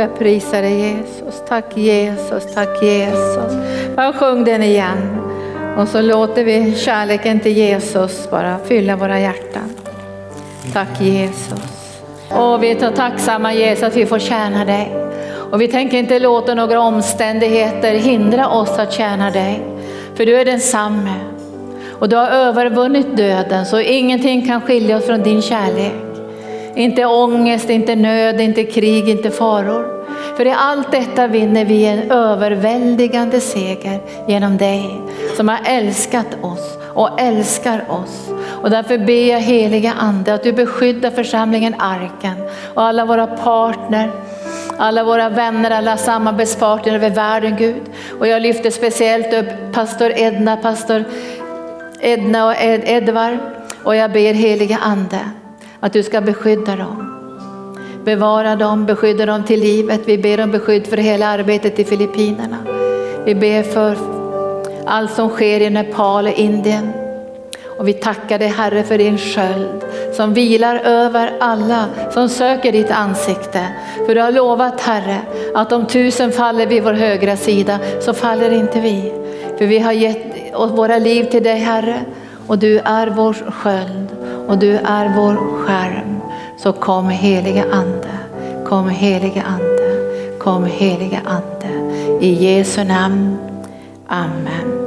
jag prisar dig Jesus. Tack Jesus, tack Jesus. Bara sjung den igen. Och så låter vi kärleken till Jesus bara fylla våra hjärtan. Tack Jesus. Och vi är så tacksamma Jesus att vi får tjäna dig. Och vi tänker inte låta några omständigheter hindra oss att tjäna dig. För du är densamme. Och du har övervunnit döden så ingenting kan skilja oss från din kärlek. Inte ångest, inte nöd, inte krig, inte faror. För i allt detta vinner vi en överväldigande seger genom dig som har älskat oss och älskar oss. Och därför ber jag heliga Ande att du beskyddar församlingen Arken och alla våra partner, alla våra vänner, alla samarbetspartner över världen Gud. Och jag lyfter speciellt upp pastor Edna, pastor Edna och Ed, Edvar och jag ber heliga Ande att du ska beskydda dem. Bevara dem, beskydda dem till livet. Vi ber om beskydd för hela arbetet i Filippinerna. Vi ber för allt som sker i Nepal och Indien. Och vi tackar dig Herre för din sköld som vilar över alla som söker ditt ansikte. För du har lovat Herre att om tusen faller vid vår högra sida så faller inte vi. För vi har gett våra liv till dig Herre och du är vår sköld och du är vår skärm. Så kom heliga Ande, kom heliga Ande, kom heliga Ande. I Jesu namn. Amen.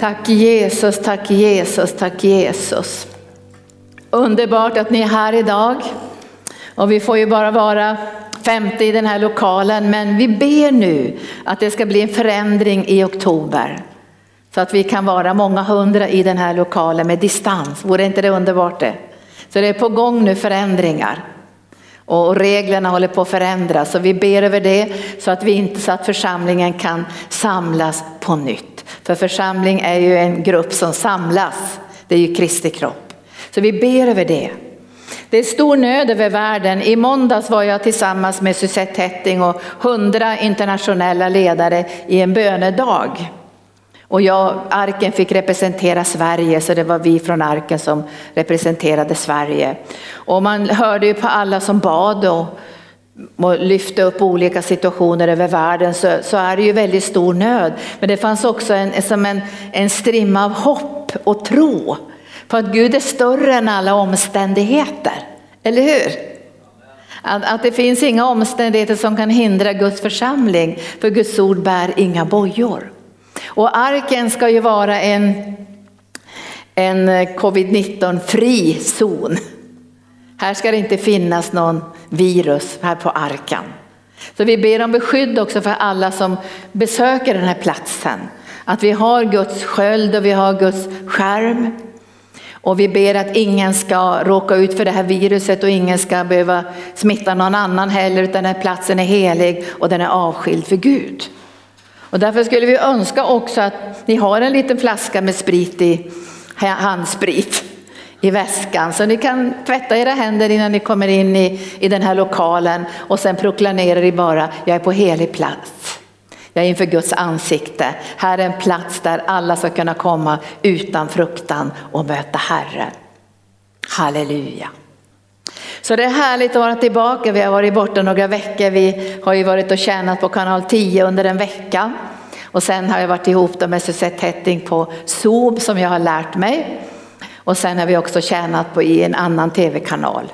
Tack Jesus, tack Jesus, tack Jesus. Underbart att ni är här idag. Och vi får ju bara vara 50 i den här lokalen, men vi ber nu att det ska bli en förändring i oktober. Så att vi kan vara många hundra i den här lokalen med distans. Vore inte det underbart det? Så det är på gång nu förändringar. Och reglerna håller på att förändras. Så vi ber över det så att, vi inte, så att församlingen kan samlas på nytt. För församling är ju en grupp som samlas. Det är ju Kristi kropp. Så vi ber över det. Det är stor nöd över världen. I måndags var jag tillsammans med Suzette Hetting och hundra internationella ledare i en bönedag. Och jag, arken fick representera Sverige så det var vi från arken som representerade Sverige. Och man hörde ju på alla som bad och, och lyfte upp olika situationer över världen så, så, är det ju väldigt stor nöd. Men det fanns också en, som en, en strimma av hopp och tro på att Gud är större än alla omständigheter. Eller hur? Att, att det finns inga omständigheter som kan hindra Guds församling för Guds ord bär inga bojor. Och arken ska ju vara en, en covid-19 fri zon. Här ska det inte finnas någon virus här på arken. Så vi ber om beskydd också för alla som besöker den här platsen. Att vi har Guds sköld och vi har Guds skärm. Och vi ber att ingen ska råka ut för det här viruset och ingen ska behöva smitta någon annan heller utan den här platsen är helig och den är avskild för Gud. Och därför skulle vi önska också att ni har en liten flaska med sprit i, handsprit i väskan så ni kan tvätta era händer innan ni kommer in i, i den här lokalen och sen proklamerar ni bara, jag är på helig plats. Jag är inför Guds ansikte. Här är en plats där alla ska kunna komma utan fruktan och möta Herren. Halleluja. Så det är härligt att vara tillbaka. Vi har varit borta några veckor. Vi har ju varit och tjänat på kanal 10 under en vecka. Och sen har jag varit ihop med Suzette Hetting på Zoom som jag har lärt mig. Och sen har vi också tjänat på i en annan tv-kanal.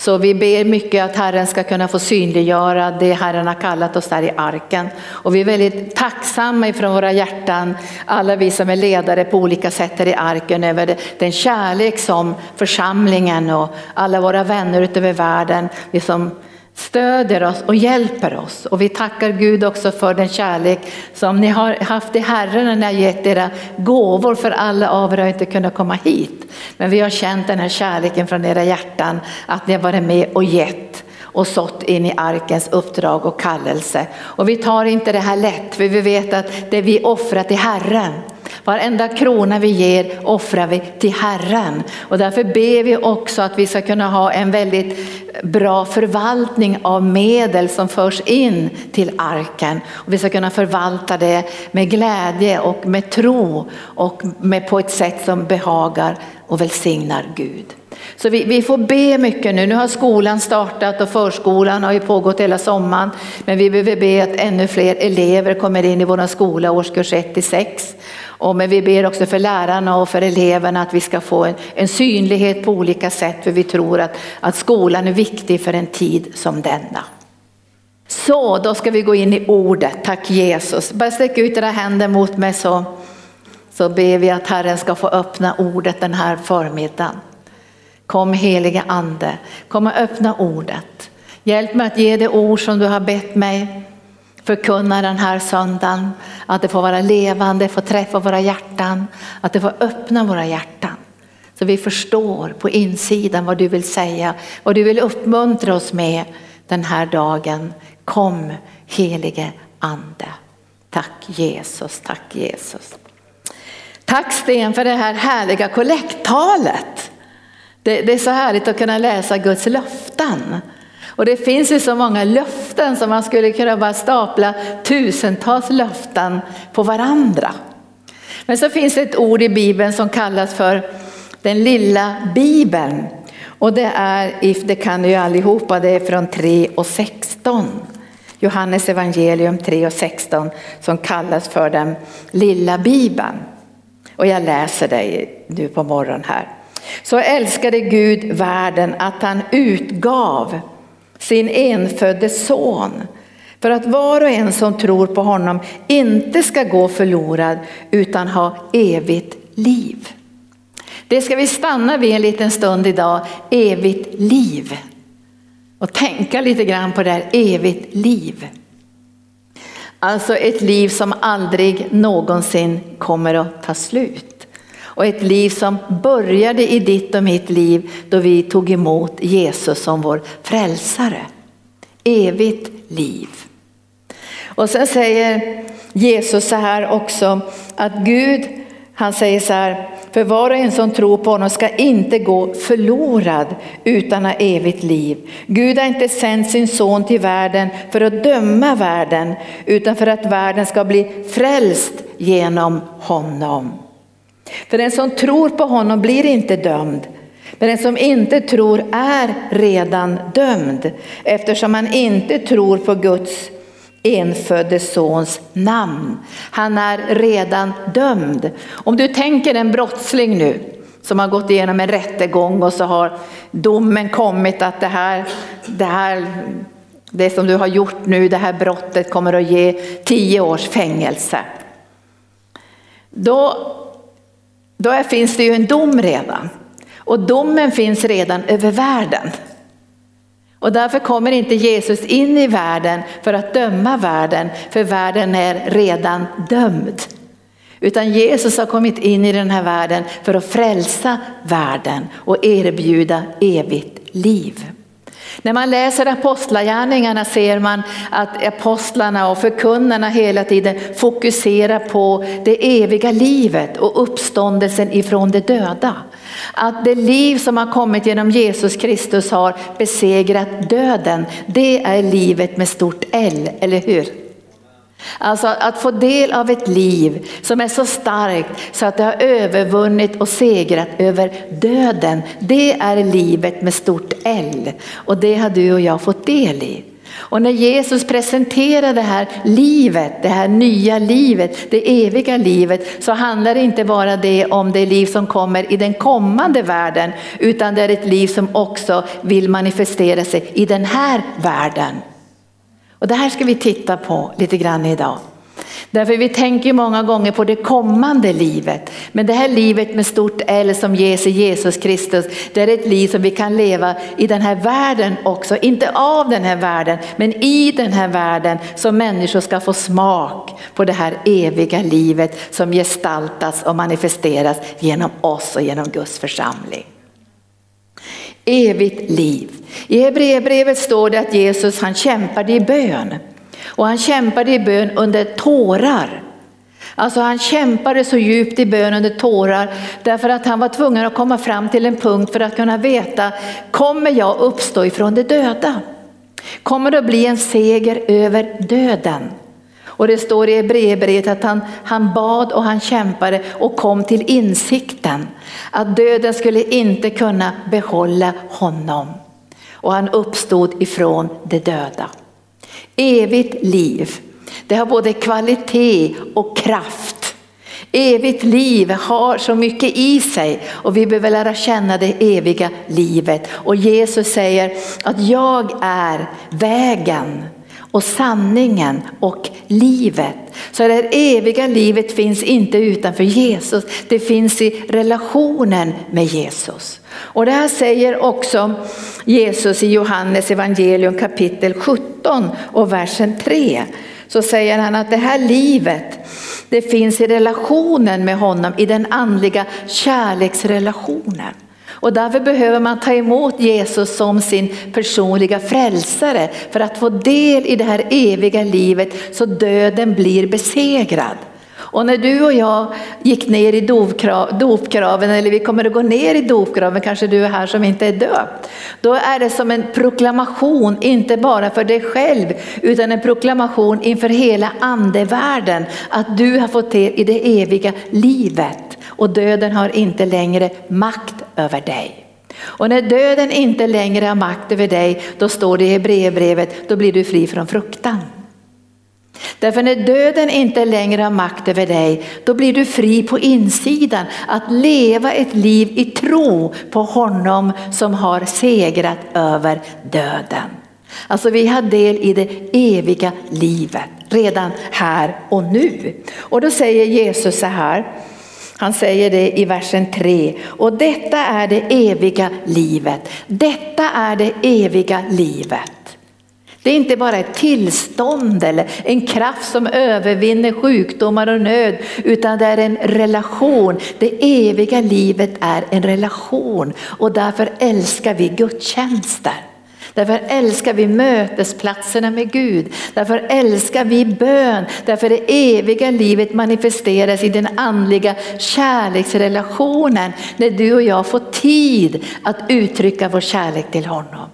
Så vi ber mycket att Herren ska kunna få synliggöra det Herren har kallat oss där i arken. Och vi är väldigt tacksamma ifrån våra hjärtan, alla vi som är ledare på olika sätt här i arken, över den kärlek som församlingen och alla våra vänner utöver världen, vi som stöder oss och hjälper oss. Och vi tackar Gud också för den kärlek som ni har haft i Herren när ni har gett era gåvor för alla av er har inte kunnat komma hit. Men vi har känt den här kärleken från era hjärtan att ni har varit med och gett och sått in i arkens uppdrag och kallelse. Och vi tar inte det här lätt för vi vet att det vi offrar till Herren Varenda krona vi ger offrar vi till Herren och därför ber vi också att vi ska kunna ha en väldigt bra förvaltning av medel som förs in till arken. Och vi ska kunna förvalta det med glädje och med tro och med på ett sätt som behagar och välsignar Gud. Så vi, vi, får be mycket nu. Nu har skolan startat och förskolan har ju pågått hela sommaren. Men vi behöver be att ännu fler elever kommer in i vår skola årskurs 1 till 6. Och men vi ber också för lärarna och för eleverna att vi ska få en, en synlighet på olika sätt för vi tror att, att skolan är viktig för en tid som denna. Så då ska vi gå in i ordet, tack Jesus. Bara sträck ut era händer mot mig så, så ber vi att Herren ska få öppna ordet den här förmiddagen. Kom helige ande, kom och öppna ordet. Hjälp mig att ge det ord som du har bett mig förkunna den här söndagen. Att det får vara levande, få träffa våra hjärtan, att det får öppna våra hjärtan. Så vi förstår på insidan vad du vill säga, vad du vill uppmuntra oss med den här dagen. Kom helige ande. Tack Jesus, tack Jesus. Tack Sten för det här härliga kollekttalet. Det, det är så härligt att kunna läsa Guds löften. Och det finns ju så många löften som man skulle kunna bara stapla tusentals löften på varandra. Men så finns det ett ord i Bibeln som kallas för den lilla Bibeln. Och det är, det kan ni ju allihopa, det är från 3 och 16. Johannes evangelium 3 och 16 som kallas för den lilla Bibeln. Och jag läser dig nu på morgonen här. Så älskade Gud världen att han utgav sin enfödde son för att var och en som tror på honom inte ska gå förlorad utan ha evigt liv. Det ska vi stanna vid en liten stund idag, evigt liv. Och tänka lite grann på det här evigt liv. Alltså ett liv som aldrig någonsin kommer att ta slut och ett liv som började i ditt och mitt liv då vi tog emot Jesus som vår frälsare. Evigt liv. Och sen säger Jesus så här också att Gud, han säger så här, för var och en som tror på honom ska inte gå förlorad utan ha evigt liv. Gud har inte sänt sin son till världen för att döma världen utan för att världen ska bli frälst genom honom. För den som tror på honom blir inte dömd. Men den som inte tror är redan dömd eftersom han inte tror på Guds enfödde sons namn. Han är redan dömd. Om du tänker en brottsling nu som har gått igenom en rättegång och så har domen kommit att det här, det här det som du har gjort nu, det här brottet kommer att ge tio års fängelse. Då då är, finns det ju en dom redan. Och domen finns redan över världen. Och därför kommer inte Jesus in i världen för att döma världen, för världen är redan dömd. Utan Jesus har kommit in i den här världen för att frälsa världen och erbjuda evigt liv. När man läser apostlagärningarna ser man att apostlarna och förkunnarna hela tiden fokuserar på det eviga livet och uppståndelsen ifrån de döda. Att det liv som har kommit genom Jesus Kristus har besegrat döden, det är livet med stort L, eller hur? Alltså att få del av ett liv som är så starkt så att det har övervunnit och segrat över döden. Det är livet med stort L och det har du och jag fått del i. Och när Jesus presenterar det här livet, det här nya livet, det eviga livet, så handlar det inte bara det om det liv som kommer i den kommande världen, utan det är ett liv som också vill manifestera sig i den här världen. Och det här ska vi titta på lite grann idag. Därför vi tänker många gånger på det kommande livet. Men det här livet med stort L som ges i Jesus Kristus, det är ett liv som vi kan leva i den här världen också. Inte av den här världen, men i den här världen som människor ska få smak på det här eviga livet som gestaltas och manifesteras genom oss och genom Guds församling evigt liv. I Hebreerbrevet står det att Jesus han kämpade i bön. Och han kämpade i bön under tårar. Alltså han kämpade så djupt i bön under tårar därför att han var tvungen att komma fram till en punkt för att kunna veta, kommer jag uppstå ifrån de döda? Kommer det att bli en seger över döden? Och det står i Hebreerbrevet att han, han bad och han kämpade och kom till insikten att döden skulle inte kunna behålla honom. Och han uppstod ifrån de döda. Evigt liv, det har både kvalitet och kraft. Evigt liv har så mycket i sig och vi behöver lära känna det eviga livet. Och Jesus säger att jag är vägen, och sanningen och livet. Så det eviga livet finns inte utanför Jesus, det finns i relationen med Jesus. Och det här säger också Jesus i Johannes evangelium kapitel 17 och versen 3. Så säger han att det här livet, det finns i relationen med honom, i den andliga kärleksrelationen. Och därför behöver man ta emot Jesus som sin personliga frälsare för att få del i det här eviga livet så döden blir besegrad. Och när du och jag gick ner i dopkraven, eller vi kommer att gå ner i dopkraven, kanske du är här som inte är döpt. Då är det som en proklamation, inte bara för dig själv, utan en proklamation inför hela andevärlden, att du har fått del i det eviga livet. Och döden har inte längre makt över dig. Och när döden inte längre har makt över dig, då står det i Hebreerbrevet, då blir du fri från fruktan. Därför när döden inte längre har makt över dig, då blir du fri på insidan att leva ett liv i tro på honom som har segrat över döden. Alltså vi har del i det eviga livet redan här och nu. Och då säger Jesus så här, han säger det i versen 3. Och detta är det eviga livet. Detta är det eviga livet. Det är inte bara ett tillstånd eller en kraft som övervinner sjukdomar och nöd, utan det är en relation. Det eviga livet är en relation och därför älskar vi gudstjänster. Därför älskar vi mötesplatserna med Gud. Därför älskar vi bön. Därför det eviga livet manifesteras i den andliga kärleksrelationen när du och jag får tid att uttrycka vår kärlek till honom.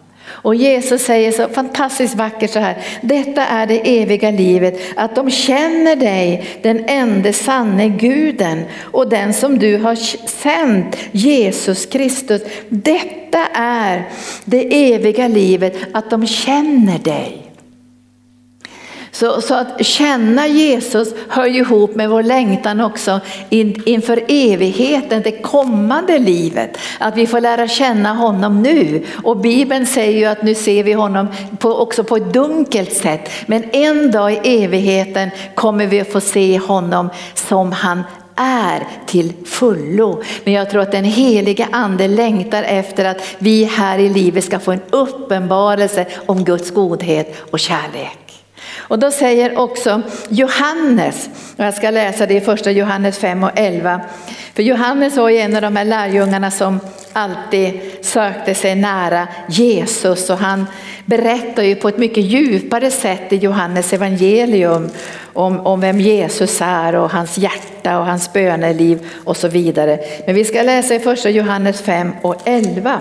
Och Jesus säger så fantastiskt vackert så här, detta är det eviga livet, att de känner dig, den enda sanne guden och den som du har sänt, Jesus Kristus. Detta är det eviga livet, att de känner dig. Så, så, att känna Jesus hör ju ihop med vår längtan också in, inför evigheten, det kommande livet. Att vi får lära känna honom nu. Och Bibeln säger ju att nu ser vi honom på, också på ett dunkelt sätt. Men en dag i evigheten kommer vi att få se honom som han är till fullo. Men jag tror att den heliga ande längtar efter att vi här i livet ska få en uppenbarelse om Guds godhet och kärlek. Och då säger också Johannes, och jag ska läsa det i första Johannes 5 och 11. För Johannes var ju en av de här lärjungarna som alltid sökte sig nära Jesus och han berättar ju på ett mycket djupare sätt i Johannes evangelium om, om vem Jesus är och hans hjärta och hans böneliv och så vidare. Men vi ska läsa i första Johannes 5 och 11.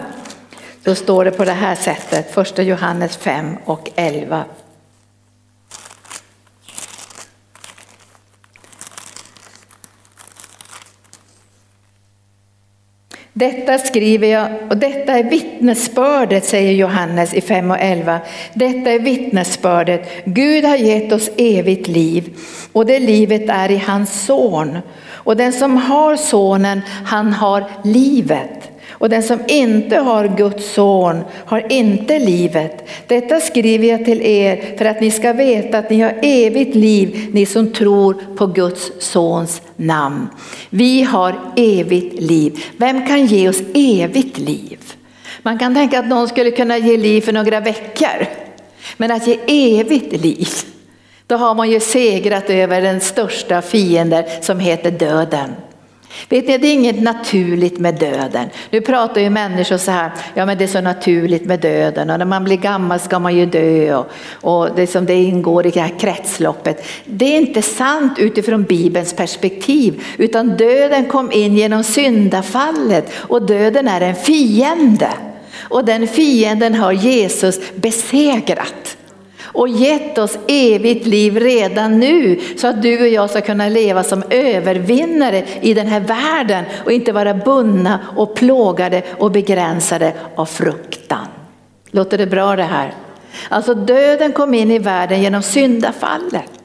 Då står det på det här sättet, första Johannes 5 och 11. Detta skriver jag och detta är vittnesbördet, säger Johannes i 5 och 11. Detta är vittnesbördet. Gud har gett oss evigt liv och det livet är i hans son. Och den som har sonen, han har livet. Och den som inte har Guds son har inte livet. Detta skriver jag till er för att ni ska veta att ni har evigt liv, ni som tror på Guds sons namn. Vi har evigt liv. Vem kan ge oss evigt liv? Man kan tänka att någon skulle kunna ge liv för några veckor. Men att ge evigt liv, då har man ju segrat över den största fienden som heter döden. Vet ni, det är inget naturligt med döden. Nu pratar ju människor så här, ja men det är så naturligt med döden och när man blir gammal ska man ju dö och, och det, som det ingår i det här kretsloppet. Det är inte sant utifrån Bibelns perspektiv utan döden kom in genom syndafallet och döden är en fiende. Och den fienden har Jesus besegrat och gett oss evigt liv redan nu så att du och jag ska kunna leva som övervinnare i den här världen och inte vara bundna och plågade och begränsade av fruktan. Låter det bra det här? Alltså döden kom in i världen genom syndafallet.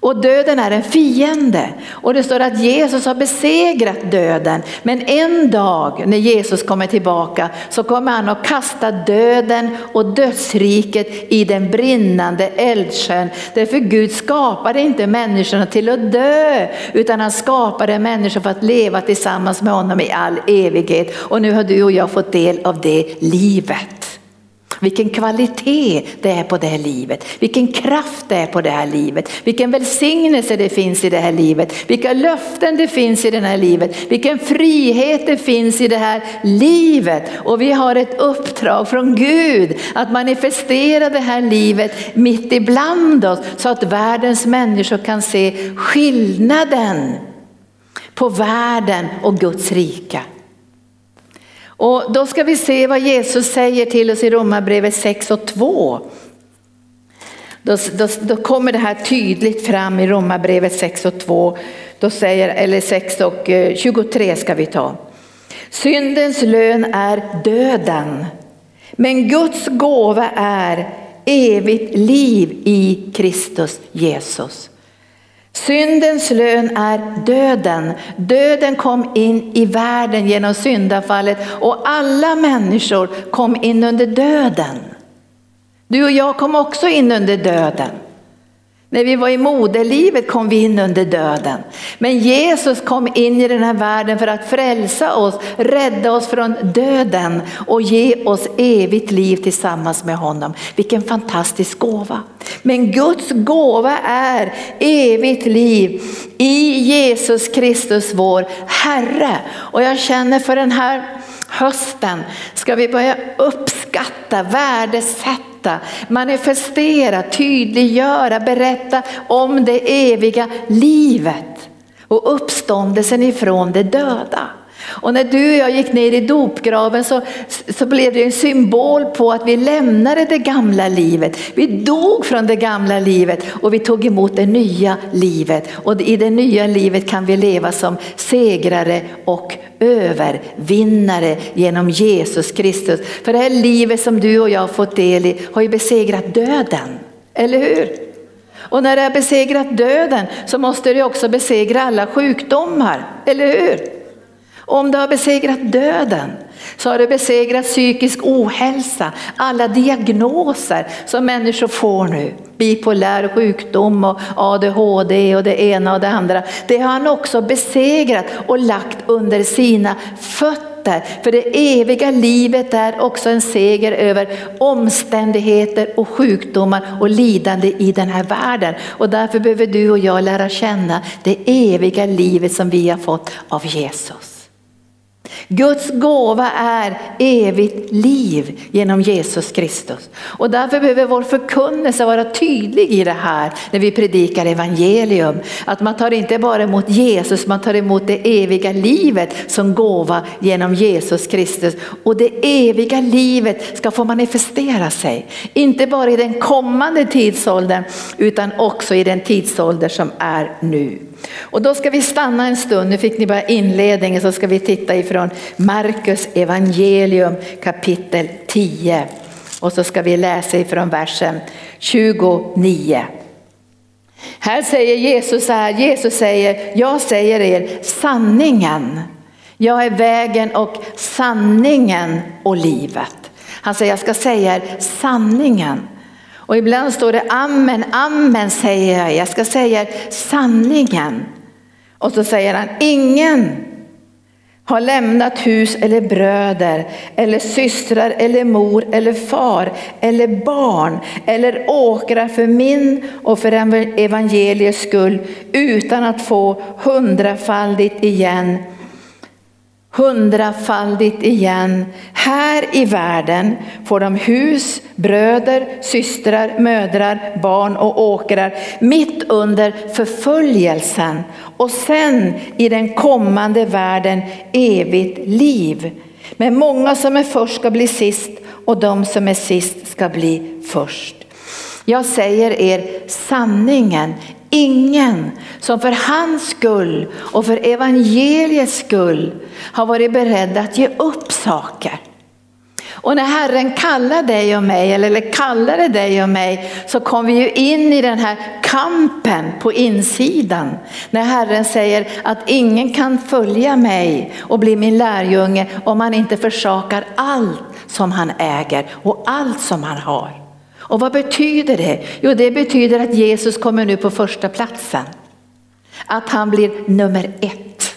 Och döden är en fiende. Och det står att Jesus har besegrat döden. Men en dag när Jesus kommer tillbaka så kommer han att kasta döden och dödsriket i den brinnande eldsjön. Därför Gud skapade inte människorna till att dö utan han skapade människor för att leva tillsammans med honom i all evighet. Och nu har du och jag fått del av det livet. Vilken kvalitet det är på det här livet, vilken kraft det är på det här livet, vilken välsignelse det finns i det här livet, vilka löften det finns i det här livet, vilken frihet det finns i det här livet. Och vi har ett uppdrag från Gud att manifestera det här livet mitt ibland oss så att världens människor kan se skillnaden på världen och Guds rika. Och då ska vi se vad Jesus säger till oss i Romarbrevet 6 och 2. Då, då, då, kommer det här tydligt fram i Romarbrevet 6 och 2, då säger, eller 6 och eh, 23 ska vi ta. Syndens lön är döden, men Guds gåva är evigt liv i Kristus Jesus. Syndens lön är döden. Döden kom in i världen genom syndafallet och alla människor kom in under döden. Du och jag kom också in under döden. När vi var i moderlivet kom vi in under döden. Men Jesus kom in i den här världen för att frälsa oss, rädda oss från döden och ge oss evigt liv tillsammans med honom. Vilken fantastisk gåva. Men Guds gåva är evigt liv i Jesus Kristus vår Herre. Och jag känner för den här hösten ska vi börja uppskatta, värdesätta berätta, manifestera, tydliggöra, berätta om det eviga livet och uppståndelsen ifrån de döda. Och när du och jag gick ner i dopgraven så, så blev det en symbol på att vi lämnade det gamla livet. Vi dog från det gamla livet och vi tog emot det nya livet. Och i det nya livet kan vi leva som segrare och övervinnare genom Jesus Kristus. För det här livet som du och jag har fått del i har ju besegrat döden, eller hur? Och när det har besegrat döden så måste det också besegra alla sjukdomar, eller hur? Om du har besegrat döden så har du besegrat psykisk ohälsa, alla diagnoser som människor får nu. Bipolär sjukdom och ADHD och det ena och det andra. Det har han också besegrat och lagt under sina fötter. För det eviga livet är också en seger över omständigheter och sjukdomar och lidande i den här världen. Och därför behöver du och jag lära känna det eviga livet som vi har fått av Jesus. Guds gåva är evigt liv genom Jesus Kristus. Och därför behöver vår förkunnelse vara tydlig i det här när vi predikar evangelium. Att man tar inte bara emot Jesus, man tar emot det eviga livet som gåva genom Jesus Kristus. Och det eviga livet ska få manifestera sig. Inte bara i den kommande tidsåldern utan också i den tidsålder som är nu. Och då ska vi stanna en stund, nu fick ni bara inledningen, så ska vi titta ifrån Markus evangelium kapitel 10. Och så ska vi läsa ifrån versen 29. Här säger Jesus så här, Jesus säger, jag säger er sanningen. Jag är vägen och sanningen och livet. Han säger, jag ska säga er sanningen. Och ibland står det amen, amen säger jag, jag ska säga sanningen. Och så säger han, ingen har lämnat hus eller bröder eller systrar eller mor eller far eller barn eller åkrar för min och för evangeliets skull utan att få hundrafaldigt igen hundrafaldigt igen. Här i världen får de hus, bröder, systrar, mödrar, barn och åkrar mitt under förföljelsen och sen i den kommande världen evigt liv. Men många som är först ska bli sist och de som är sist ska bli först. Jag säger er sanningen, ingen som för hans skull och för evangeliets skull har varit beredd att ge upp saker. Och när Herren kallar dig och mig, eller kallade dig och mig, så kom vi ju in i den här kampen på insidan. När Herren säger att ingen kan följa mig och bli min lärjunge om han inte försakar allt som han äger och allt som han har. Och vad betyder det? Jo, det betyder att Jesus kommer nu på första platsen. Att han blir nummer ett.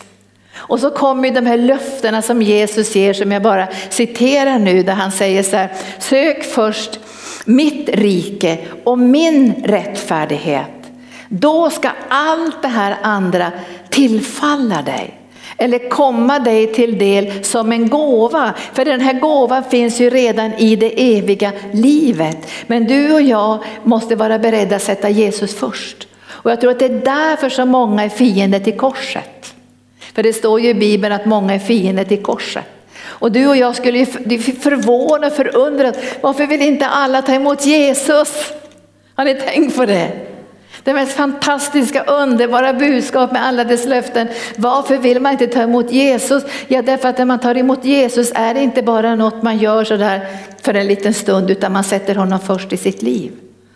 Och så kommer de här löftena som Jesus ger som jag bara citerar nu där han säger så här, sök först mitt rike och min rättfärdighet. Då ska allt det här andra tillfalla dig eller komma dig till del som en gåva. För den här gåvan finns ju redan i det eviga livet. Men du och jag måste vara beredda att sätta Jesus först. Och jag tror att det är därför så många är fiender till korset. För det står ju i Bibeln att många är fiender till korset. Och du och jag skulle ju förvåna och förundra, varför vill inte alla ta emot Jesus? Har ni tänkt på det? Det mest fantastiska, underbara budskap med alla dess löften. Varför vill man inte ta emot Jesus? Ja, därför att när man tar emot Jesus är det inte bara något man gör sådär för en liten stund, utan man sätter honom först i sitt liv.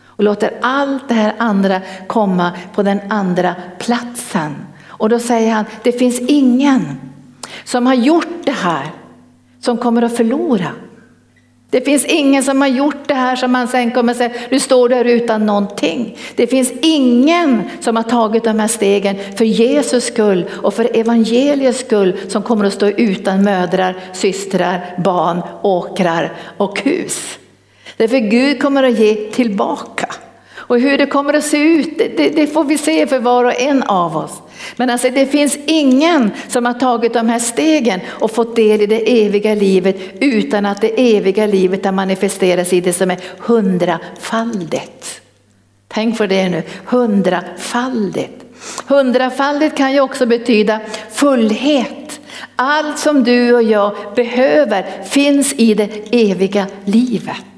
Och låter allt det här andra komma på den andra platsen. Och då säger han, det finns ingen som har gjort det här som kommer att förlora. Det finns ingen som har gjort det här som man sen kommer säga, nu står du här utan någonting. Det finns ingen som har tagit de här stegen för Jesus skull och för evangeliets skull som kommer att stå utan mödrar, systrar, barn, åkrar och hus. Därför Gud kommer att ge tillbaka. Och hur det kommer att se ut, det, det, får vi se för var och en av oss. Men alltså det finns ingen som har tagit de här stegen och fått del i det eviga livet utan att det eviga livet har manifesterats i det som är hundrafaldigt. Tänk på det nu, hundrafaldigt. Hundrafaldigt kan ju också betyda fullhet. Allt som du och jag behöver finns i det eviga livet.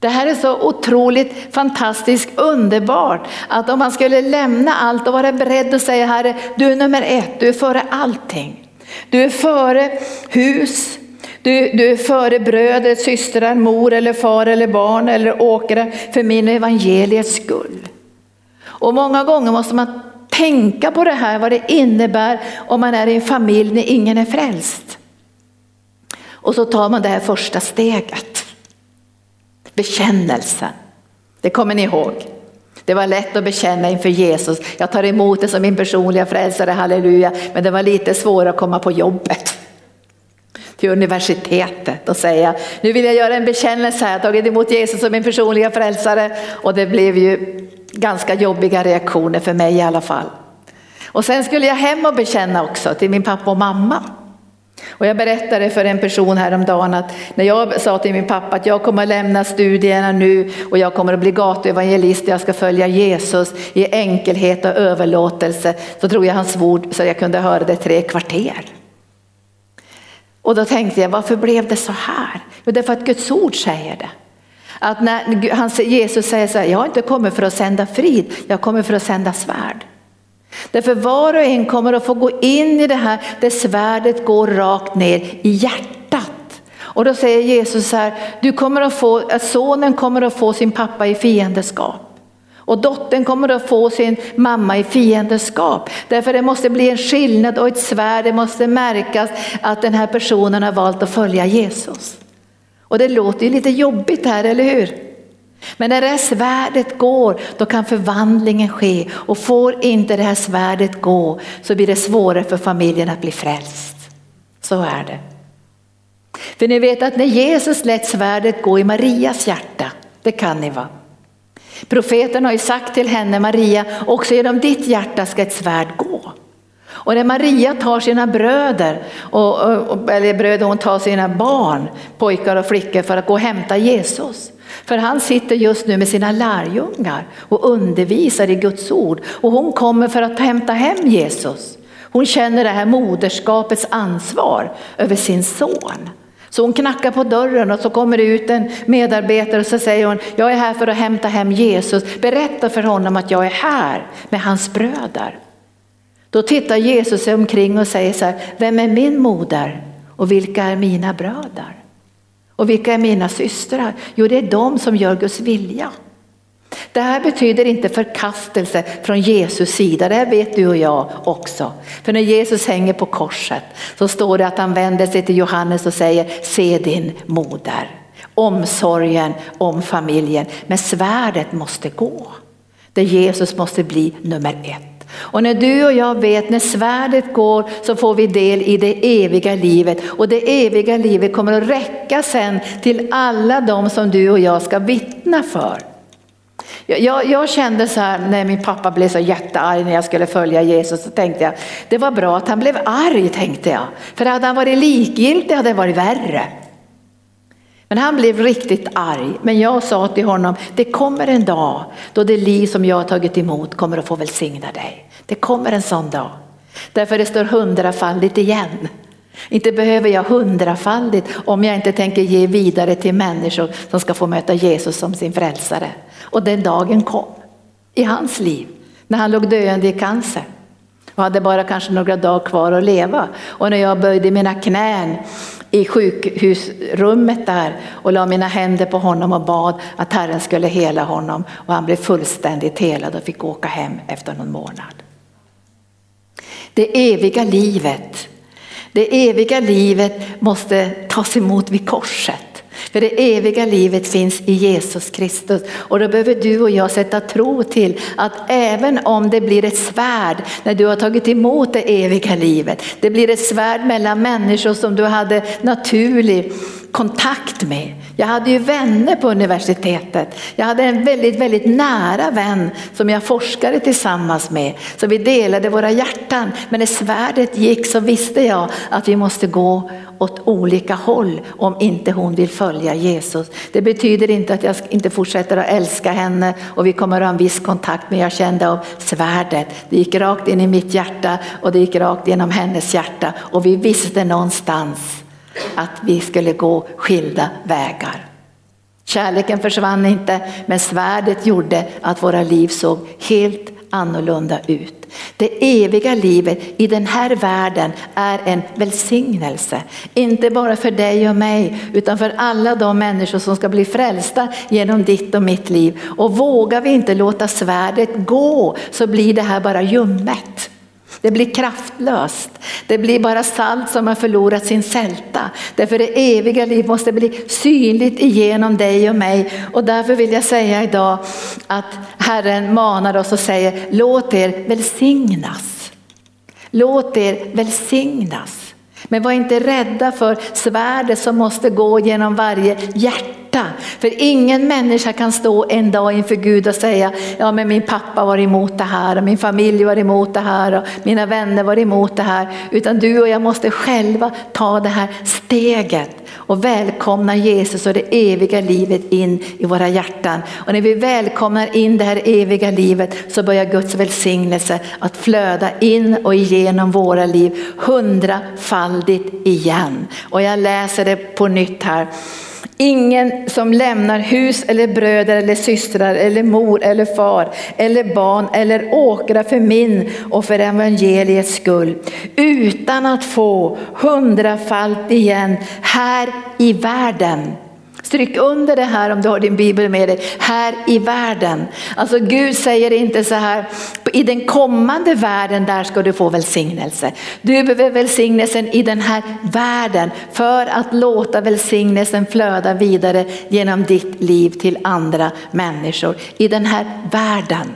Det här är så otroligt fantastiskt underbart att om man skulle lämna allt och vara beredd att säga Herre, du är nummer ett, du är före allting. Du är före hus, du, du är före bröder, systrar, mor eller far eller barn eller åkare för min evangeliets skull. Och många gånger måste man tänka på det här, vad det innebär om man är i en familj när ingen är frälst. Och så tar man det här första steget. Bekännelsen. Det kommer ni ihåg. Det var lätt att bekänna inför Jesus. Jag tar emot det som min personliga frälsare, halleluja. Men det var lite svårare att komma på jobbet till universitetet och säga nu vill jag göra en bekännelse här, jag har tagit emot Jesus som min personliga frälsare och det blev ju ganska jobbiga reaktioner för mig i alla fall. Och sen skulle jag hem och bekänna också till min pappa och mamma. Och jag berättade för en person häromdagen att när jag sa till min pappa att jag kommer att lämna studierna nu och jag kommer att bli gatuevangelist och jag ska följa Jesus i enkelhet och överlåtelse så tror jag han svor så jag kunde höra det tre kvarter. Och då tänkte jag, varför blev det så här? Jo, det är för att Guds ord säger det. Att när Jesus säger så här, jag har inte kommit för att sända frid, jag kommer för att sända svärd. Därför var och en kommer att få gå in i det här där svärdet går rakt ner i hjärtat. Och då säger Jesus så här, du kommer att få, att sonen kommer att få sin pappa i fiendeskap. Och dottern kommer att få sin mamma i fiendeskap. Därför det måste bli en skillnad och ett svärd, det måste märkas att den här personen har valt att följa Jesus. Och det låter ju lite jobbigt här, eller hur? Men när det här svärdet går, då kan förvandlingen ske. Och får inte det här svärdet gå så blir det svårare för familjen att bli frälst. Så är det. För ni vet att när Jesus lät svärdet gå i Marias hjärta, det kan ni va? Profeten har ju sagt till henne, Maria, också genom ditt hjärta ska ett svärd gå. Och när Maria tar sina bröder, och, och, eller bröder, hon tar sina barn, pojkar och flickor för att gå och hämta Jesus. För han sitter just nu med sina lärjungar och undervisar i Guds ord. Och hon kommer för att hämta hem Jesus. Hon känner det här moderskapets ansvar över sin son. Så hon knackar på dörren och så kommer det ut en medarbetare och så säger hon, jag är här för att hämta hem Jesus. Berätta för honom att jag är här med hans bröder. Då tittar Jesus sig omkring och säger så här, vem är min moder och vilka är mina bröder? Och vilka är mina systrar? Jo, det är de som gör Guds vilja. Det här betyder inte förkastelse från Jesus sida, det här vet du och jag också. För när Jesus hänger på korset så står det att han vänder sig till Johannes och säger, se din moder. Omsorgen om familjen, men svärdet måste gå. Där Jesus måste bli nummer ett. Och när du och jag vet när svärdet går så får vi del i det eviga livet och det eviga livet kommer att räcka sen till alla de som du och jag ska vittna för. Jag, jag, kände så här när min pappa blev så jättearg när jag skulle följa Jesus så tänkte jag det var bra att han blev arg tänkte jag. För hade han varit likgiltig hade det varit värre. Men han blev riktigt arg. Men jag sa till honom, det kommer en dag då det liv som jag har tagit emot kommer att få välsigna dig. Det kommer en sån dag. Därför det står hundrafaldigt igen. Inte behöver jag hundrafaldigt om jag inte tänker ge vidare till människor som ska få möta Jesus som sin frälsare. Och den dagen kom i hans liv när han låg döende i cancer och hade bara kanske några dagar kvar att leva. Och när jag böjde mina knän i sjukhusrummet där och la mina händer på honom och bad att Herren skulle hela honom och han blev fullständigt helad och fick åka hem efter någon månad. Det eviga livet, det eviga livet måste tas emot vid korset. För det eviga livet finns i Jesus Kristus. Och då behöver du och jag sätta tro till att även om det blir ett svärd när du har tagit emot det eviga livet, det blir ett svärd mellan människor som du hade naturlig kontakt med. Jag hade ju vänner på universitetet. Jag hade en väldigt, väldigt nära vän som jag forskade tillsammans med. Så vi delade våra hjärtan. Men när svärdet gick så visste jag att vi måste gå åt olika håll om inte hon vill följa Jesus. Det betyder inte att jag inte fortsätter att älska henne och vi kommer att ha en viss kontakt men jag kände av svärdet. Det gick rakt in i mitt hjärta och det gick rakt genom hennes hjärta och vi visste någonstans att vi skulle gå skilda vägar. Kärleken försvann inte men svärdet gjorde att våra liv såg helt annorlunda ut. Det eviga livet i den här världen är en välsignelse. Inte bara för dig och mig utan för alla de människor som ska bli frälsta genom ditt och mitt liv. Och vågar vi inte låta svärdet gå så blir det här bara ljummet. Det blir kraftlöst. Det blir bara salt som har förlorat sin sälta. Därför det eviga liv måste bli synligt igenom dig och mig. Och därför vill jag säga idag att Herren manar oss och säger låt er välsignas. Låt er välsignas. Men var inte rädda för svärdet som måste gå genom varje hjärta hjärta. För ingen människa kan stå en dag inför Gud och säga, ja men min pappa var emot det här och min familj var emot det här och mina vänner var emot det här. Utan du och jag måste själva ta det här steget och välkomna Jesus och det eviga livet in i våra hjärtan. Och när vi välkomnar in det här eviga livet så börjar Guds välsignelse att flöda in och igenom våra liv hundrafaldigt igen. Och jag läser det på nytt här. Ingen som lämnar hus eller bröder eller systrar eller mor eller far eller barn eller åkrar för min och för evangeliets skull. Utan att få hundrafalt igen här i världen. Stryk under det här om du har din bibel med dig, här i världen. Alltså Gud säger inte så här, i den kommande världen där ska du få välsignelse. Du behöver välsignelsen i den här världen för att låta välsignelsen flöda vidare genom ditt liv till andra människor. I den här världen.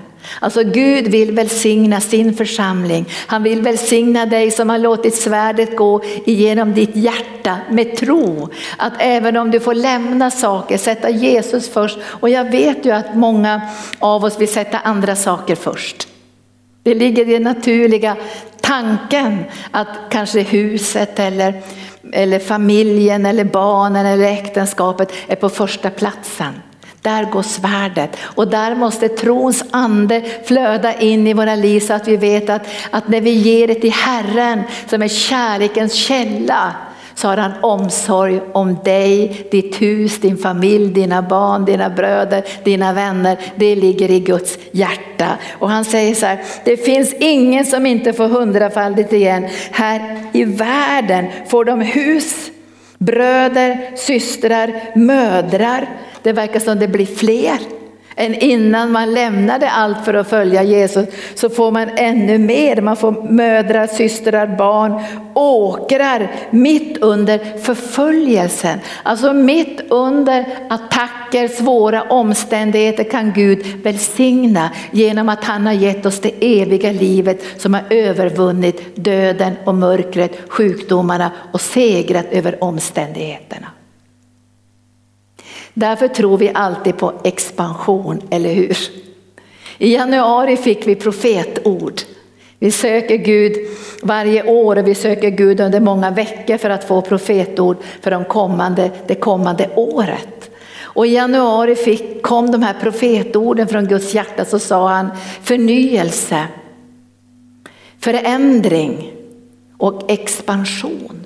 Alltså Gud vill välsigna sin församling. Han vill välsigna dig som har låtit svärdet gå igenom ditt hjärta med tro. Att även om du får lämna saker, sätta Jesus först. Och jag vet ju att många av oss vill sätta andra saker först. Det ligger i den naturliga tanken att kanske huset eller, eller familjen eller barnen eller äktenskapet är på första platsen. Där går svärdet och där måste trons ande flöda in i våra liv så att vi vet att, att när vi ger det till Herren som är kärlekens källa så har han omsorg om dig, ditt hus, din familj, dina barn, dina bröder, dina vänner. Det ligger i Guds hjärta. Och han säger så här, det finns ingen som inte får hundrafaldigt igen. Här i världen får de hus, bröder, systrar, mödrar. Det verkar som det blir fler än innan man lämnade allt för att följa Jesus så får man ännu mer. Man får mödrar, systrar, barn, åkrar mitt under förföljelsen. Alltså mitt under attacker, svåra omständigheter kan Gud välsigna genom att han har gett oss det eviga livet som har övervunnit döden och mörkret, sjukdomarna och segrat över omständigheterna. Därför tror vi alltid på expansion, eller hur? I januari fick vi profetord. Vi söker Gud varje år och vi söker Gud under många veckor för att få profetord för de kommande, det kommande året. Och i januari fick, kom de här profetorden från Guds hjärta så sa han förnyelse, förändring och expansion.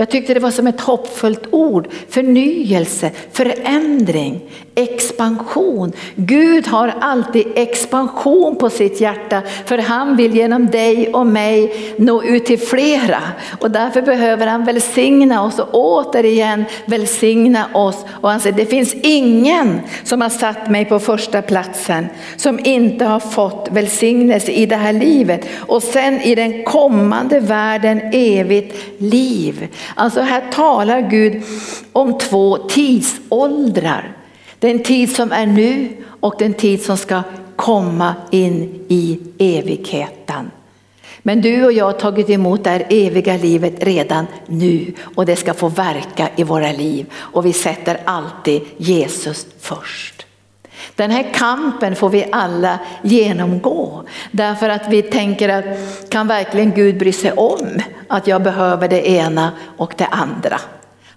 Jag tyckte det var som ett hoppfullt ord. Förnyelse, förändring, expansion. Gud har alltid expansion på sitt hjärta för han vill genom dig och mig nå ut till flera. Och därför behöver han välsigna oss och återigen välsigna oss. Och han säger det finns ingen som har satt mig på första platsen som inte har fått välsignelse i det här livet och sen i den kommande världen evigt liv. Alltså här talar Gud om två tidsåldrar. Den tid som är nu och den tid som ska komma in i evigheten. Men du och jag har tagit emot det här eviga livet redan nu och det ska få verka i våra liv och vi sätter alltid Jesus först. Den här kampen får vi alla genomgå därför att vi tänker att kan verkligen Gud bry sig om att jag behöver det ena och det andra?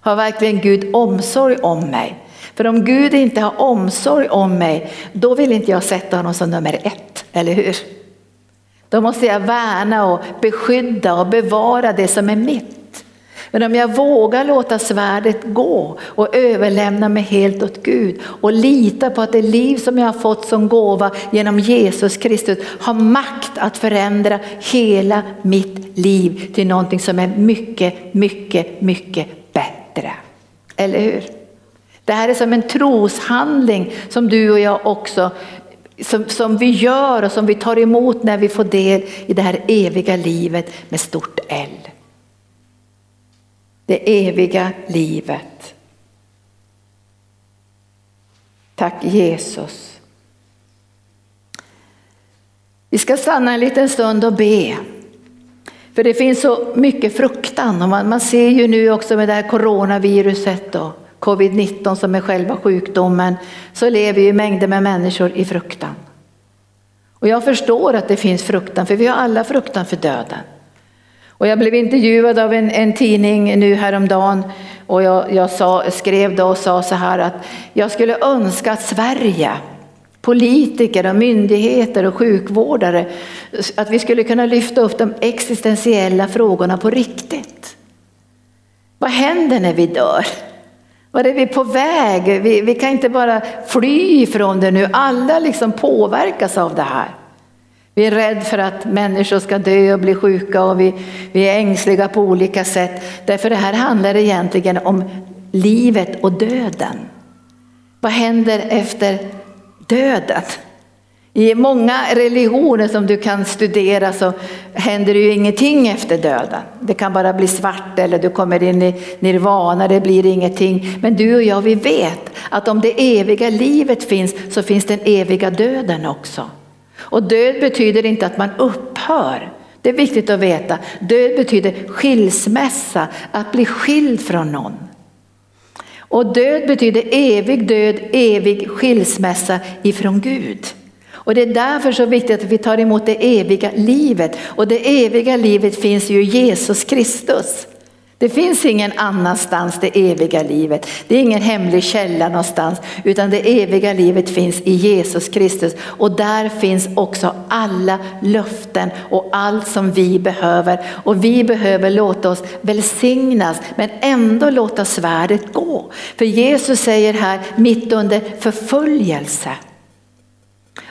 Har verkligen Gud omsorg om mig? För om Gud inte har omsorg om mig, då vill inte jag sätta honom som nummer ett, eller hur? Då måste jag värna och beskydda och bevara det som är mitt. Men om jag vågar låta svärdet gå och överlämna mig helt åt Gud och lita på att det liv som jag har fått som gåva genom Jesus Kristus har makt att förändra hela mitt liv till någonting som är mycket, mycket, mycket bättre. Eller hur? Det här är som en troshandling som du och jag också som, som vi gör och som vi tar emot när vi får del i det här eviga livet med stort L. Det eviga livet. Tack Jesus. Vi ska stanna en liten stund och be. För det finns så mycket fruktan och man, man ser ju nu också med det här coronaviruset och covid-19 som är själva sjukdomen så lever ju mängder med människor i fruktan. Och jag förstår att det finns fruktan för vi har alla fruktan för döden. Och jag blev intervjuad av en, en tidning nu häromdagen och jag, jag sa, skrev då och sa så här att jag skulle önska att Sverige, politiker och myndigheter och sjukvårdare, att vi skulle kunna lyfta upp de existentiella frågorna på riktigt. Vad händer när vi dör? Var är vi på väg? Vi, vi kan inte bara fly ifrån det nu. Alla liksom påverkas av det här. Vi är rädda för att människor ska dö och bli sjuka och vi, vi är ängsliga på olika sätt. Därför det här handlar egentligen om livet och döden. Vad händer efter döden? I många religioner som du kan studera så händer det ju ingenting efter döden. Det kan bara bli svart eller du kommer in i nirvana, det blir ingenting. Men du och jag vi vet att om det eviga livet finns så finns den eviga döden också. Och död betyder inte att man upphör. Det är viktigt att veta. Död betyder skilsmässa, att bli skild från någon. Och död betyder evig död, evig skilsmässa ifrån Gud. Och det är därför så viktigt att vi tar emot det eviga livet. Och det eviga livet finns ju i Jesus Kristus. Det finns ingen annanstans det eviga livet. Det är ingen hemlig källa någonstans utan det eviga livet finns i Jesus Kristus och där finns också alla löften och allt som vi behöver. Och vi behöver låta oss välsignas men ändå låta svärdet gå. För Jesus säger här mitt under förföljelse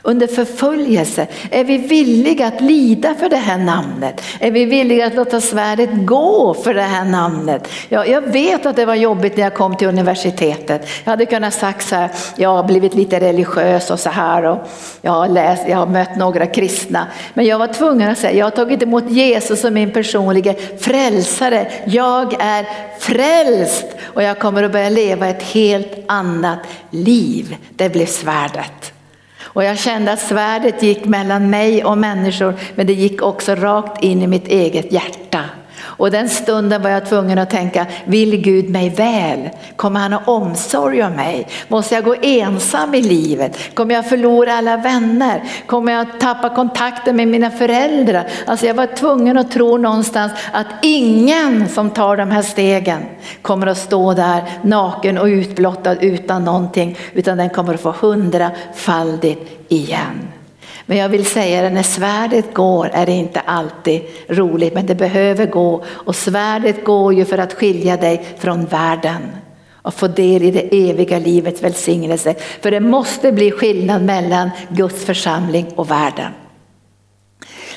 under förföljelse? Är vi villiga att lida för det här namnet? Är vi villiga att låta svärdet gå för det här namnet? Ja, jag vet att det var jobbigt när jag kom till universitetet. Jag hade kunnat sagt så här, jag har blivit lite religiös och så här och jag har läst, jag har mött några kristna. Men jag var tvungen att säga, jag har tagit emot Jesus som min personliga frälsare. Jag är frälst och jag kommer att börja leva ett helt annat liv. Det blev svärdet. Och jag kände att svärdet gick mellan mig och människor men det gick också rakt in i mitt eget hjärta. Och den stunden var jag tvungen att tänka, vill Gud mig väl? Kommer han ha omsorg om mig? Måste jag gå ensam i livet? Kommer jag förlora alla vänner? Kommer jag tappa kontakten med mina föräldrar? Alltså jag var tvungen att tro någonstans att ingen som tar de här stegen kommer att stå där naken och utblottad utan någonting, utan den kommer att få hundrafaldigt igen. Men jag vill säga det, när svärdet går är det inte alltid roligt, men det behöver gå. Och svärdet går ju för att skilja dig från världen och få del i det eviga livets välsignelse. För det måste bli skillnad mellan Guds församling och världen.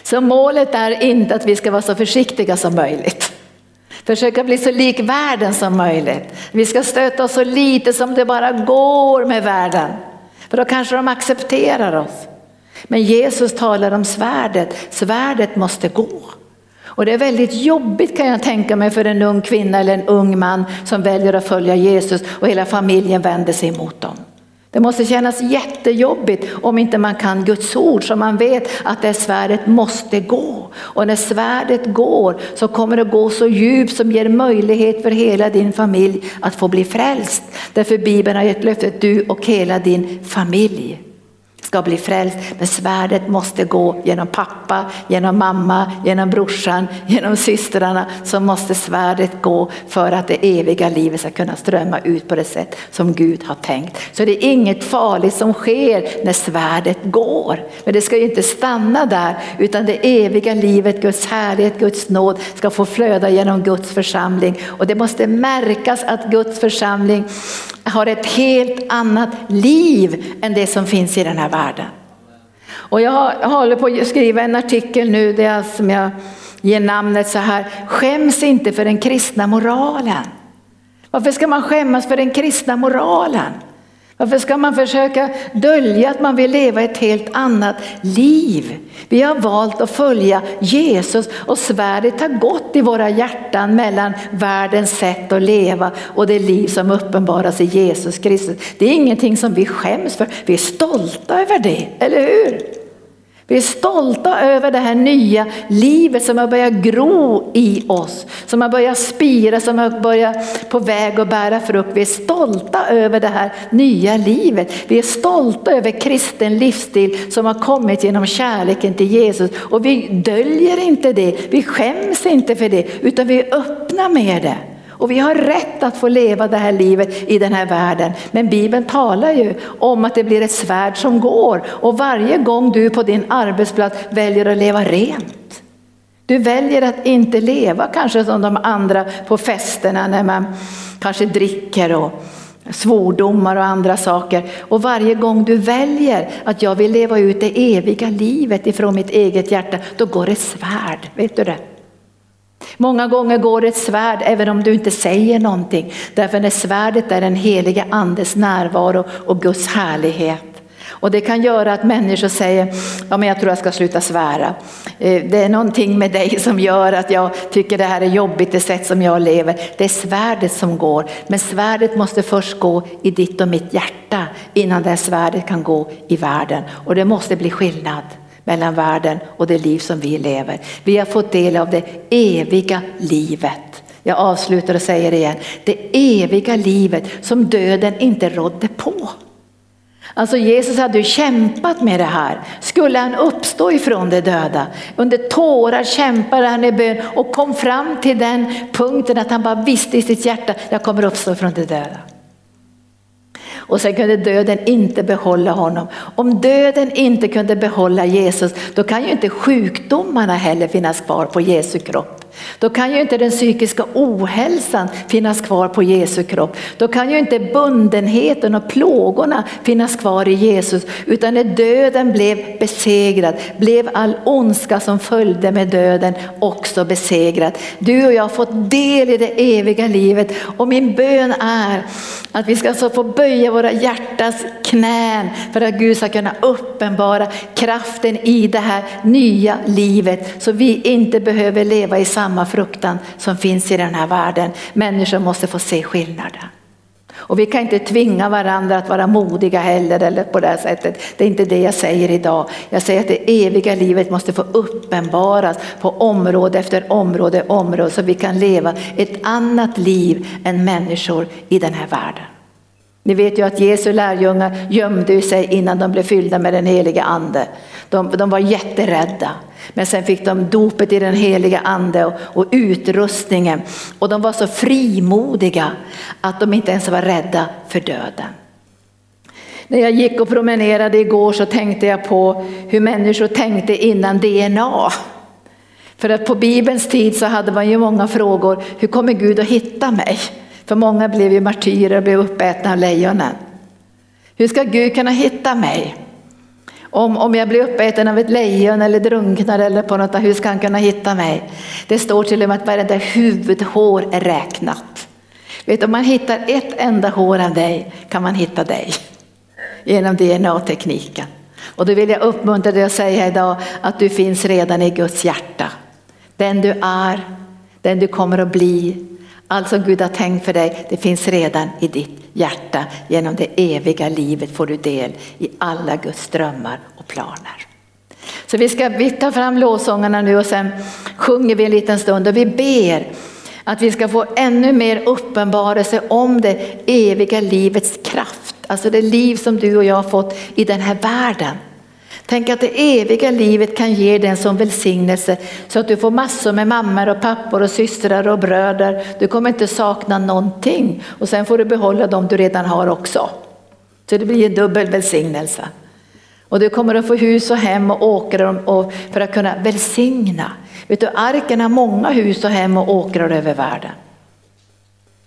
Så målet är inte att vi ska vara så försiktiga som möjligt. Försöka bli så lik världen som möjligt. Vi ska stöta oss så lite som det bara går med världen. För då kanske de accepterar oss. Men Jesus talar om svärdet, svärdet måste gå. Och det är väldigt jobbigt kan jag tänka mig för en ung kvinna eller en ung man som väljer att följa Jesus och hela familjen vänder sig emot dem. Det måste kännas jättejobbigt om inte man kan Guds ord så man vet att det svärdet måste gå. Och när svärdet går så kommer det gå så djupt som ger möjlighet för hela din familj att få bli frälst. Därför Bibeln har gett löftet du och hela din familj ska bli frälst. Men svärdet måste gå genom pappa, genom mamma, genom brorsan, genom systrarna. Så måste svärdet gå för att det eviga livet ska kunna strömma ut på det sätt som Gud har tänkt. Så det är inget farligt som sker när svärdet går. Men det ska ju inte stanna där utan det eviga livet, Guds härlighet, Guds nåd ska få flöda genom Guds församling. Och det måste märkas att Guds församling har ett helt annat liv än det som finns i den här världen. Och jag håller på att skriva en artikel nu där som jag ger namnet så här, skäms inte för den kristna moralen. Varför ska man skämmas för den kristna moralen? Varför ska man försöka dölja att man vill leva ett helt annat liv? Vi har valt att följa Jesus och svärdet har gått i våra hjärtan mellan världens sätt att leva och det liv som uppenbaras i Jesus Kristus. Det är ingenting som vi skäms för, vi är stolta över det, eller hur? Vi är stolta över det här nya livet som har börjat gro i oss, som har börjat spira, som har börjat på väg att bära frukt. Vi är stolta över det här nya livet. Vi är stolta över kristen livsstil som har kommit genom kärleken till Jesus och vi döljer inte det, vi skäms inte för det utan vi är öppna med det. Och vi har rätt att få leva det här livet i den här världen. Men Bibeln talar ju om att det blir ett svärd som går. Och varje gång du på din arbetsplats väljer att leva rent. Du väljer att inte leva kanske som de andra på festerna när man kanske dricker och svordomar och andra saker. Och varje gång du väljer att jag vill leva ut det eviga livet ifrån mitt eget hjärta, då går ett svärd. Vet du det? Många gånger går ett svärd även om du inte säger någonting. Därför när svärdet är den helige andes närvaro och Guds härlighet. Och det kan göra att människor säger, ja men jag tror jag ska sluta svära. Eh, det är någonting med dig som gör att jag tycker det här är jobbigt, det sätt som jag lever. Det är svärdet som går, men svärdet måste först gå i ditt och mitt hjärta innan det här svärdet kan gå i världen. Och det måste bli skillnad mellan världen och det liv som vi lever. Vi har fått del av det eviga livet. Jag avslutar och säger det igen, det eviga livet som döden inte rådde på. Alltså Jesus hade ju kämpat med det här. Skulle han uppstå ifrån de döda? Under tårar kämpade han i bön och kom fram till den punkten att han bara visste i sitt hjärta, jag kommer uppstå ifrån de döda. Och sen kunde döden inte behålla honom. Om döden inte kunde behålla Jesus, då kan ju inte sjukdomarna heller finnas kvar på Jesu kropp. Då kan ju inte den psykiska ohälsan finnas kvar på Jesu kropp. Då kan ju inte bundenheten och plågorna finnas kvar i Jesus. Utan när döden blev besegrad blev all ondska som följde med döden också besegrad. Du och jag har fått del i det eviga livet och min bön är att vi ska så få böja våra hjärtas knän för att Gud ska kunna uppenbara kraften i det här nya livet så vi inte behöver leva i samma samma fruktan som finns i den här världen. Människor måste få se skillnaden. Och vi kan inte tvinga varandra att vara modiga heller eller på det här sättet. Det är inte det jag säger idag. Jag säger att det eviga livet måste få uppenbaras på område efter område, område så vi kan leva ett annat liv än människor i den här världen. Ni vet ju att Jesu lärjungar gömde sig innan de blev fyllda med den heliga ande. De, de var jätterädda. Men sen fick de dopet i den heliga ande och, och utrustningen. Och de var så frimodiga att de inte ens var rädda för döden. När jag gick och promenerade igår så tänkte jag på hur människor tänkte innan DNA. För att på Bibelns tid så hade man ju många frågor, hur kommer Gud att hitta mig? För många blev ju martyrer och blev uppätna av lejonen. Hur ska Gud kunna hitta mig? Om, om jag blir uppäten av ett lejon eller drunknar eller på något, hur ska han kunna hitta mig? Det står till och med att varenda huvudhår är räknat. Vet, om man hittar ett enda hår av dig kan man hitta dig genom DNA-tekniken. Och då vill jag uppmuntra dig att säga idag att du finns redan i Guds hjärta. Den du är, den du kommer att bli, allt som Gud har tänkt för dig, det finns redan i ditt hjärta. Genom det eviga livet får du del i alla Guds drömmar och planer. Så vi ska vi tar fram lovsångarna nu och sen sjunger vi en liten stund och vi ber att vi ska få ännu mer uppenbarelse om det eviga livets kraft. Alltså det liv som du och jag har fått i den här världen. Tänk att det eviga livet kan ge dig en sån välsignelse så att du får massor med mammor och pappor och systrar och bröder. Du kommer inte sakna någonting och sen får du behålla dem du redan har också. Så det blir en dubbel välsignelse. Och du kommer att få hus och hem och åkrar för att kunna välsigna. Vet du, arken har många hus och hem och åkrar över världen.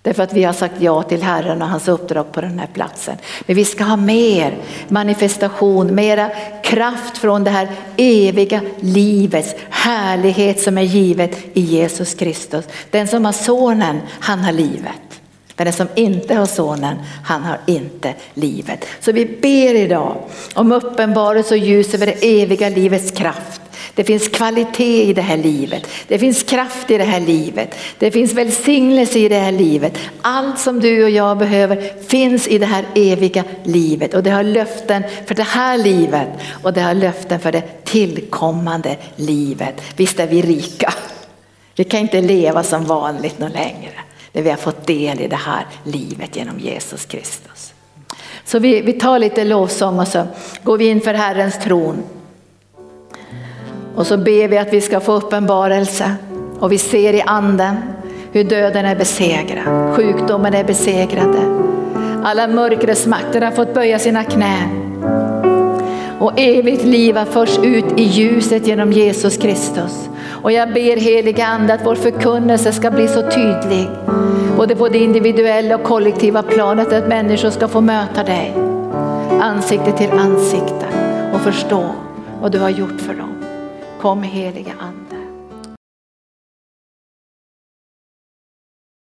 Därför att vi har sagt ja till Herren och hans uppdrag på den här platsen. Men vi ska ha mer manifestation, mera kraft från det här eviga livets härlighet som är givet i Jesus Kristus. Den som har sonen, han har livet. Men den som inte har sonen, han har inte livet. Så vi ber idag om uppenbarelse och ljus över det eviga livets kraft. Det finns kvalitet i det här livet. Det finns kraft i det här livet. Det finns välsignelse i det här livet. Allt som du och jag behöver finns i det här eviga livet. Och det har löften för det här livet och det har löften för det tillkommande livet. Visst är vi rika. Vi kan inte leva som vanligt någon längre. När vi har fått del i det här livet genom Jesus Kristus. Så vi, vi tar lite lovsång och så går vi in för Herrens tron. Och så ber vi att vi ska få uppenbarelse och vi ser i anden hur döden är besegrad, sjukdomen är besegrade. Alla mörkrets makter har fått böja sina knän. Och evigt liv har förts ut i ljuset genom Jesus Kristus. Och jag ber heliga ande att vår förkunnelse ska bli så tydlig. Både på det individuella och kollektiva planet att människor ska få möta dig. Ansikte till ansikte och förstå vad du har gjort för dem. Kom helige Ande.